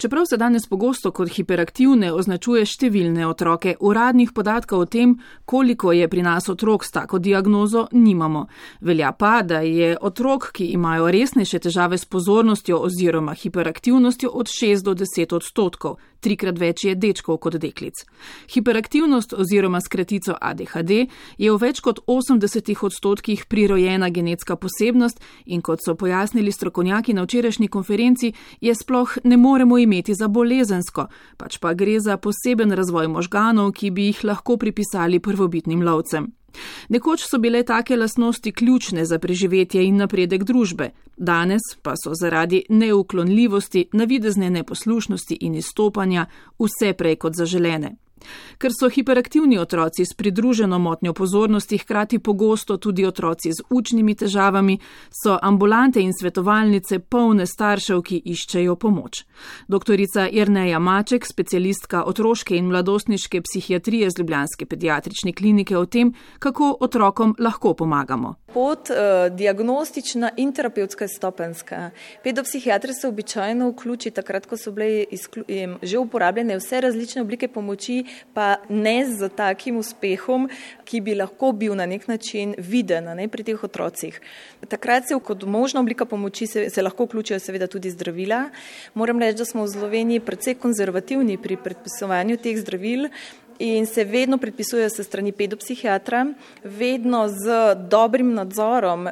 Čeprav se danes pogosto kot hiperaktivne označuje številne otroke, uradnih podatkov o tem, koliko je pri nas otrok s tako diagnozo, nimamo. Velja pa, da je otrok, ki imajo resnejše težave s pozornostjo oziroma hiperaktivnostjo od 6 do 10 odstotkov, trikrat več je dečkov kot deklic. Hiperaktivnost oziroma skratico ADHD je v več kot 80 odstotkih prirojena genetska posebnost in kot so pojasnili strokovnjaki na včerajšnji konferenci, je sploh ne moremo imeti za bolezensko, pač pa gre za poseben razvoj možganov, ki bi jih lahko pripisali prvobitnim lovcem. Nekoč so bile take lasnosti ključne za preživetje in napredek družbe, danes pa so zaradi neuklonljivosti, navidezne neposlušnosti in izstopanja vse prej kot zaželene. Ker so hiperaktivni otroci s pridruženo motnjo pozornosti hkrati pogosto tudi otroci z učnimi težavami, so ambulante in svetovalnice polne staršev, ki iščejo pomoč. Doktorica Irneja Maček, specialistka otroške in mladostniške psihiatrije z Ljubljanske pediatrične klinike o tem, kako otrokom lahko pomagamo. Pot uh, diagnostična in terapevtska je stopenska. Pedopsihiatri se običajno vključi takrat, ko so bile že uporabljene vse različne oblike pomoči, pa ne z takim uspehom, ki bi lahko bil na nek način viden ne, pri teh otrocih. Takrat se kot možna oblika pomoči se, se lahko vključijo seveda tudi zdravila. Moram reči, da smo v Sloveniji precej konzervativni pri predpisovanju teh zdravil in se vedno predpisujejo se strani pedopsihiatra, vedno z dobrim nadzorom,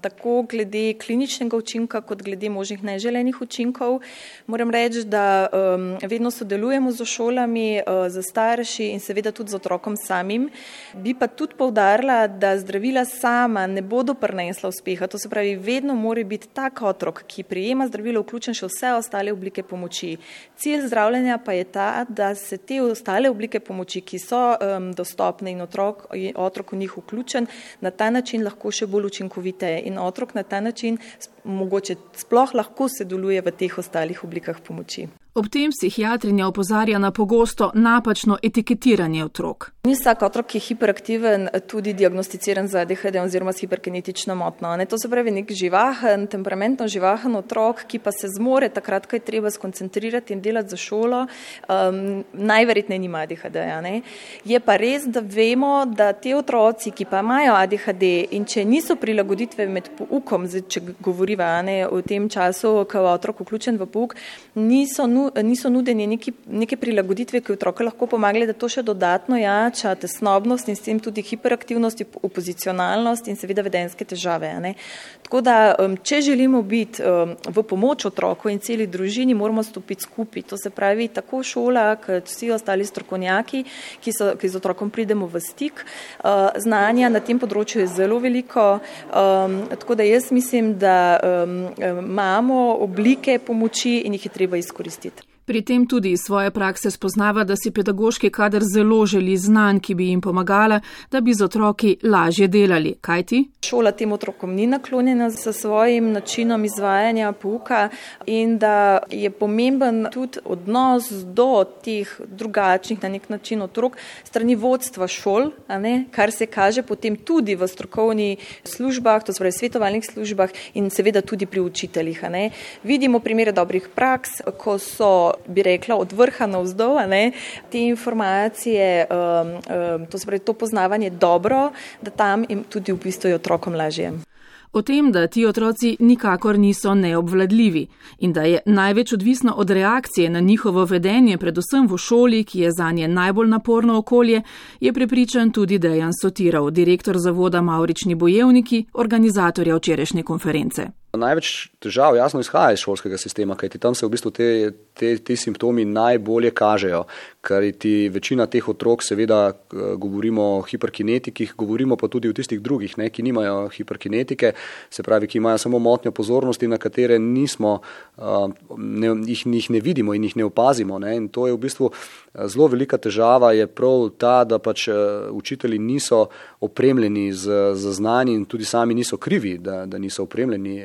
tako glede kliničnega učinka, kot glede možnih neželenih učinkov. Moram reči, da vedno sodelujemo z šolami, z starši in seveda tudi z otrokom samim. Bi pa tudi povdarila, da zdravila sama ne bodo prinesla uspeha. To se pravi, vedno mora biti tak otrok, ki prijema zdravilo, vključen še vse ostale oblike pomoči. Cilj zdravljenja pa je ta, da se te ostale oblike pomoči pomoči, ki so um, dostopne in otrok, otrok v njih vključen, na ta način lahko še bolj učinkovite in otrok na ta način mogoče sploh lahko sodeluje v teh ostalih oblikah pomoči. Ob tem psihiatrinja opozarja na pogosto napačno etiketiranje otrok. Ni vsak otrok, ki je hiperaktiven, tudi diagnosticiran za ADHD oziroma s hiperkinetično motno. Ne? To se pravi nek živahen, temperamentno živahen otrok, ki pa se zmore takrat, ko je treba skoncentrirati in delati za šolo, um, najverjetneje nima ADHD. Ne? Je pa res, da vemo, da te otroci, ki pa imajo ADHD in če niso prilagoditve med poukom, če govoriva ne, o tem času, ko je otrok vključen v pouk, niso nujno niso nudeni neki, neke prilagoditve, ki otroka lahko pomagali, da to še dodatno jača tesnobnost in s tem tudi hiperaktivnost, opozicionalnost in seveda vedenske težave. Ne. Tako da, če želimo biti v pomoč otroku in celi družini, moramo stopiti skupaj. To se pravi tako šola, kot vsi ostali strokovnjaki, ki, so, ki z otrokom pridemo v stik. Uh, znanja na tem področju je zelo veliko, tako da jaz mislim, da imamo oblike pomoči in jih je treba izkoristiti. Pri tem tudi iz svoje prakse spoznava, da si pedagoški kader zelo želi znanj, ki bi jim pomagala, da bi z otroki lažje delali. Kaj ti? Šola tem otrokom ni naklonjena s svojim načinom izvajanja pouka in da je pomemben tudi odnos do teh drugačnih na nek način otrok strani vodstva šol, kar se kaže potem tudi v strokovnih službah, to pravi svetovalnih službah in seveda tudi pri učiteljih. Vidimo primere dobrih praks, ko so bi rekla, od vrha na vzdolj, te informacije, um, um, to, spravi, to poznavanje dobro, da tam jim tudi v bistvu je otrokom lažje. O tem, da ti otroci nikakor niso neobvladljivi in da je največ odvisno od reakcije na njihovo vedenje, predvsem v šoli, ki je za nje najbolj naporno okolje, je prepričan tudi Dejan Sotirov, direktor zavoda Maurični bojevniki, organizatorja včerajšnje konference. Največ težav jasno izhaja iz šolskega sistema, kajti tam se v bistvu te, te, te simptomi najbolje kažejo, ker ti večina teh otrok, seveda govorimo o hiperkinetikih, govorimo pa tudi o tistih drugih, ne, ki nimajo hiperkinetike, se pravi, ki imajo samo motnjo pozornosti, na katere nismo, ne, jih, jih ne vidimo in jih ne opazimo. Ne, in to je v bistvu zelo velika težava, je prav ta, da pač učitelji niso opremljeni z, z znanji in tudi sami niso krivi, da, da niso opremljeni.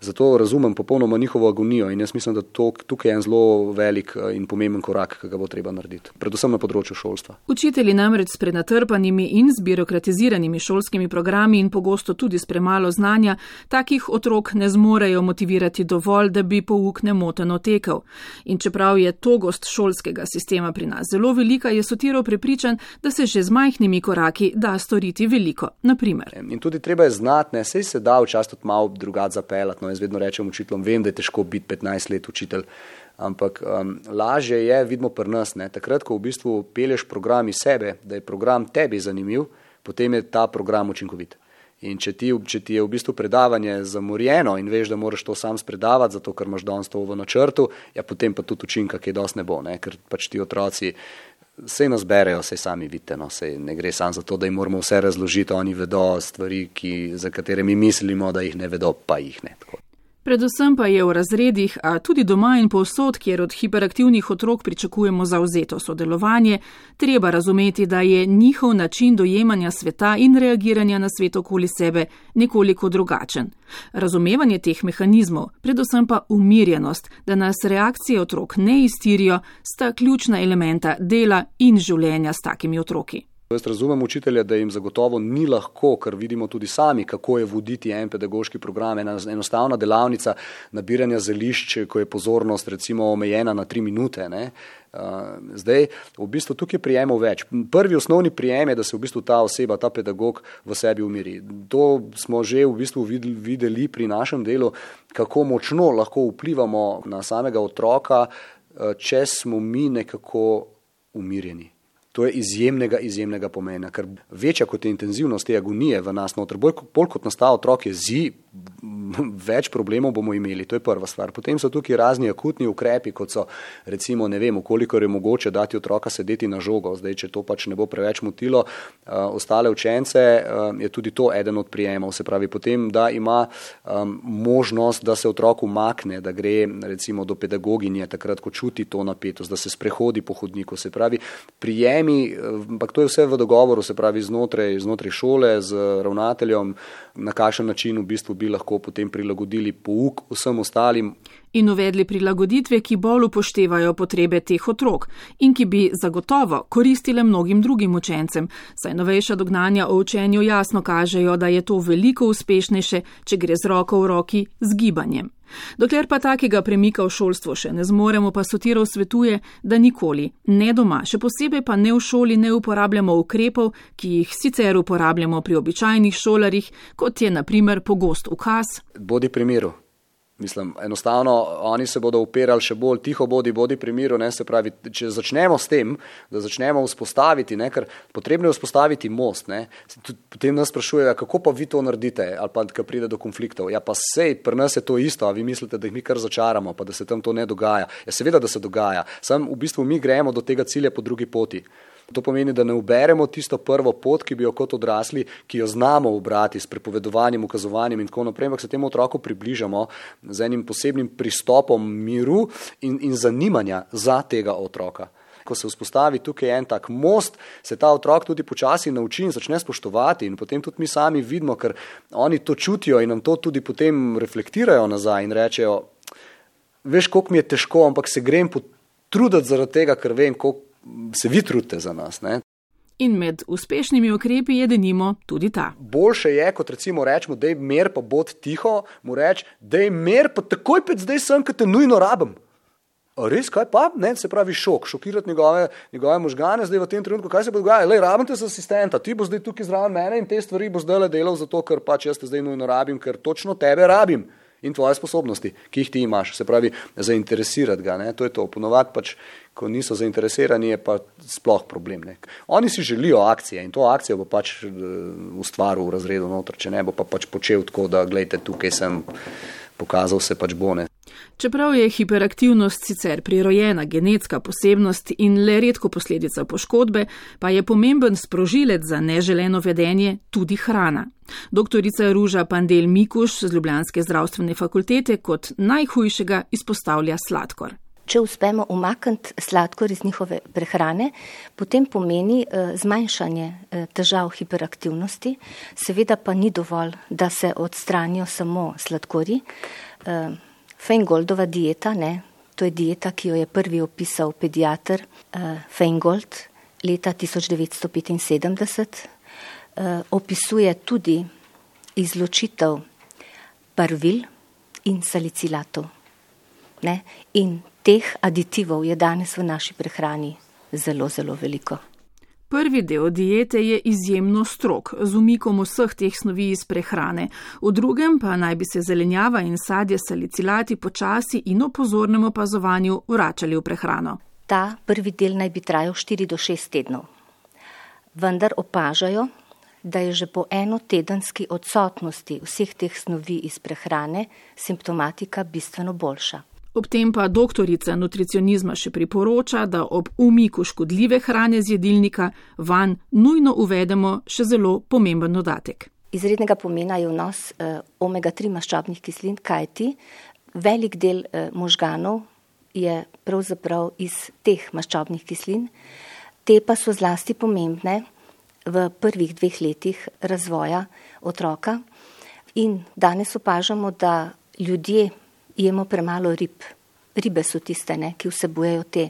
Zato razumem popolnoma njihovo agonijo in jaz mislim, da to, tukaj je en zelo velik in pomemben korak, ki ga bo treba narediti. Narediti, predvsem na področju šolstva. Učitelji namreč s prenatrpanimi in zbirokratiziranimi šolskimi programi in pogosto tudi s premalo znanja takih otrok ne zmorejo motivirati dovolj, da bi pouk nemoteno tekel. In čeprav je togost šolskega sistema pri nas zelo velika, je Sotirov prepričan, da se že z majhnimi koraki da storiti veliko. Naprimer. In tudi treba je znati, ne, sej se da včasih tudi malo drugače zapeljati. No, jaz vedno rečem učiteljem, vem, da je težko biti 15 let učitelj. Ampak um, lažje je, vidimo pri nas, ne, takrat, ko v bistvu peleš program iz sebe, da je program tebi zanimiv, potem je ta program učinkovit. In če ti, če ti je v bistvu predavanje zamorjeno in veš, da moraš to sam spredavati, zato ker imaš danes to v načrtu, ja potem pa tudi učinka, ki je dosti ne bo, ne, ker pač ti otroci vse nas berejo, vse sami vidite, no, vse ne gre samo za to, da jim moramo vse razložiti, oni vedo stvari, ki, za katere mi mislimo, da jih ne vedo, pa jih ne. Tako. Predvsem pa je v razredih, a tudi doma in povsod, kjer od hiperaktivnih otrok pričakujemo zauzeto sodelovanje, treba razumeti, da je njihov način dojemanja sveta in reagiranja na svet okoli sebe nekoliko drugačen. Razumevanje teh mehanizmov, predvsem pa umirjenost, da nas reakcije otrok ne iztirijo, sta ključna elementa dela in življenja s takimi otroki. Jaz razumem učitelje, da jim zagotovo ni lahko, ker vidimo tudi sami, kako je voditi en pedagoški program, ena enostavna delavnica nabiranja zelišč, ko je pozornost recimo omejena na tri minute. Ne. Zdaj, v bistvu tukaj prijemov več. Prvi osnovni prijem je, da se v bistvu ta oseba, ta pedagog v sebi umiri. To smo že v bistvu videli pri našem delu, kako močno lahko vplivamo na samega otroka, če smo mi nekako umirjeni. To je izjemnega, izjemnega pomena, ker večja kot je intenzivnost te agonije v nas, noter, bolj, bolj kot nastaja otrok, je zi, več problemov bomo imeli. To je prva stvar. Potem so tukaj razni akutni ukrepi, kot so recimo, ne vem, koliko je mogoče dati otroka sedeti na žogo. Zdaj, če to pač ne bo preveč motilo uh, ostale učence, uh, je tudi to eden od prijemov. Se pravi, potem, da ima um, možnost, da se otrok umakne, da gre recimo do pedagoginje, takrat, ko čuti to napetost, da se sprehodi po hodniku. Se pravi, prijemi, ampak to je vse v dogovoru, se pravi, znotraj, znotraj šole, z ravnateljem, na kakšen način v bistvu bi lahko potem prilagodili pouk vsem ostalim. In uvedli prilagoditve, ki bolj upoštevajo potrebe teh otrok in ki bi zagotovo koristile mnogim drugim učencem, saj novejša dognanja o učenju jasno kažejo, da je to veliko uspešnejše, če gre z roko v roki z gibanjem. Dokler pa takega premika v šolstvo še ne zmoremo, pa Sotirov svetuje, da nikoli, ne doma, še posebej pa ne v šoli, ne uporabljamo ukrepov, ki jih sicer uporabljamo pri običajnih šolarjih, kot je naprimer pogost ukaz. Bodi primeru. Mislim, enostavno oni se bodo upirali še bolj tiho, bodi, bodi pri miru. Ne, pravi, če začnemo s tem, da začnemo vzpostaviti, ne, ker potrebno je vzpostaviti most. Ne, potem nas sprašujejo, kako pa vi to naredite, ali pa kaj pride do konfliktov. Ja, pa sej, pri nas je to isto, a vi mislite, da jih mi kar začaramo, pa da se tam to ne dogaja. Ja, seveda, da se dogaja. Sam v bistvu mi gremo do tega cilja po drugi poti. To pomeni, da ne uberemo tisto prvo pot, ki bi jo kot odrasli, ki jo znamo obrati s prepovedovanjem, ukazovanjem in tako naprej, ampak se temu otroku približamo z enim posebnim pristopom miru in, in zanimanja za tega otroka. Ko se vzpostavi tukaj en tak most, se ta otrok tudi počasi nauči in začne spoštovati, in potem tudi mi sami vidimo, ker oni to čutijo in nam to tudi potem reflektirajo nazaj in rečejo: Veš, koliko mi je težko, ampak se grem potruditi zaradi tega, ker vem, koliko se vi trudite za nas. Ne? In med uspešnimi ukrepi je denimo tudi ta. Boljše je, kot recimo rečemo, da je mer, pa bod tiho, mu reči, da je mer, pa takoj pet zdaj sem, ki te nujno rabim. A res, kaj pa? Ne, se pravi šok, šokirati njegove, njegove možgane, zdaj v tem trenutku, kaj se bo dogajalo, le rabim te za asistenta, ti bo zdaj tukaj zraven mene in te stvari bo zdaj le delal zato, ker pač jaz te zdaj nujno rabim, ker točno tebe rabim in tvoje sposobnosti, ki jih ti imaš, se pravi, zainteresirati ga. Ne? To je to. Ponovadi pač, ko niso zainteresirani, je pa sploh problem. Ne? Oni si želijo akcije in to akcijo bo pač uh, ustvaril v razredu noter, če ne bo pa pač počel tako, da gledajte, tukaj sem pokazal se pač bone. Čeprav je hiperaktivnost sicer prirojena genetska posebnost in le redko posledica poškodbe, pa je pomemben sprožilec za neželeno vedenje tudi hrana. Doktorica Ruža Pandel Mikuš z Ljubljanske zdravstvene fakultete kot najhujšega izpostavlja sladkor. Če uspemo umakniti sladkor iz njihove prehrane, potem pomeni eh, zmanjšanje eh, težav hiperaktivnosti. Seveda pa ni dovolj, da se odstranijo samo sladkori. Eh, Feingoldova dieta, ne, To je dieta, ki jo je prvi opisal pediatr uh, Feingold leta 1975. Uh, opisuje tudi izločitev barvil in salicilatov. Ne? In teh aditivov je danes v naši prehrani zelo, zelo veliko. Prvi del diete je izjemno strok, z umikom vseh teh snovi iz prehrane, v drugem pa naj bi se zelenjava in sadje salicilati počasi in o pozornem opazovanju vračali v prehrano. Ta prvi del naj bi trajal 4 do 6 tednov. Vendar opažajo, da je že po enotedenski odsotnosti vseh teh snovi iz prehrane simptomatika bistveno boljša. Ob tem pa doktorica nutricionizma še priporoča, da ob umiku škodljive hrane z jedilnika van nujno uvedemo še zelo pomemben dodatek. Izrednega pomena je vnos eh, omega-3 maščobnih kislin, kajti velik del eh, možganov je pravzaprav iz teh maščobnih kislin. Te pa so zlasti pomembne v prvih dveh letih razvoja otroka in danes opažamo, da ljudje jemo premalo rib. Ribe so tiste, ne, ki vsebujejo te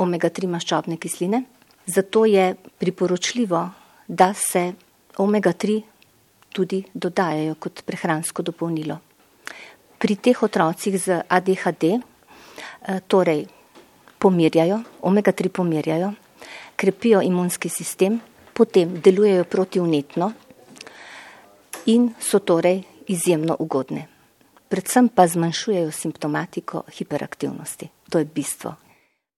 omega-3 maščobne kisline. Zato je priporočljivo, da se omega-3 tudi dodajajo kot prehransko dopolnilo. Pri teh otrocih z ADHD eh, torej pomirjajo, omega-3 pomirjajo, krepijo imunski sistem, potem delujejo protivnetno in so torej izjemno ugodne predvsem pa zmanjšujejo simptomatiko hiperaktivnosti. To je bistvo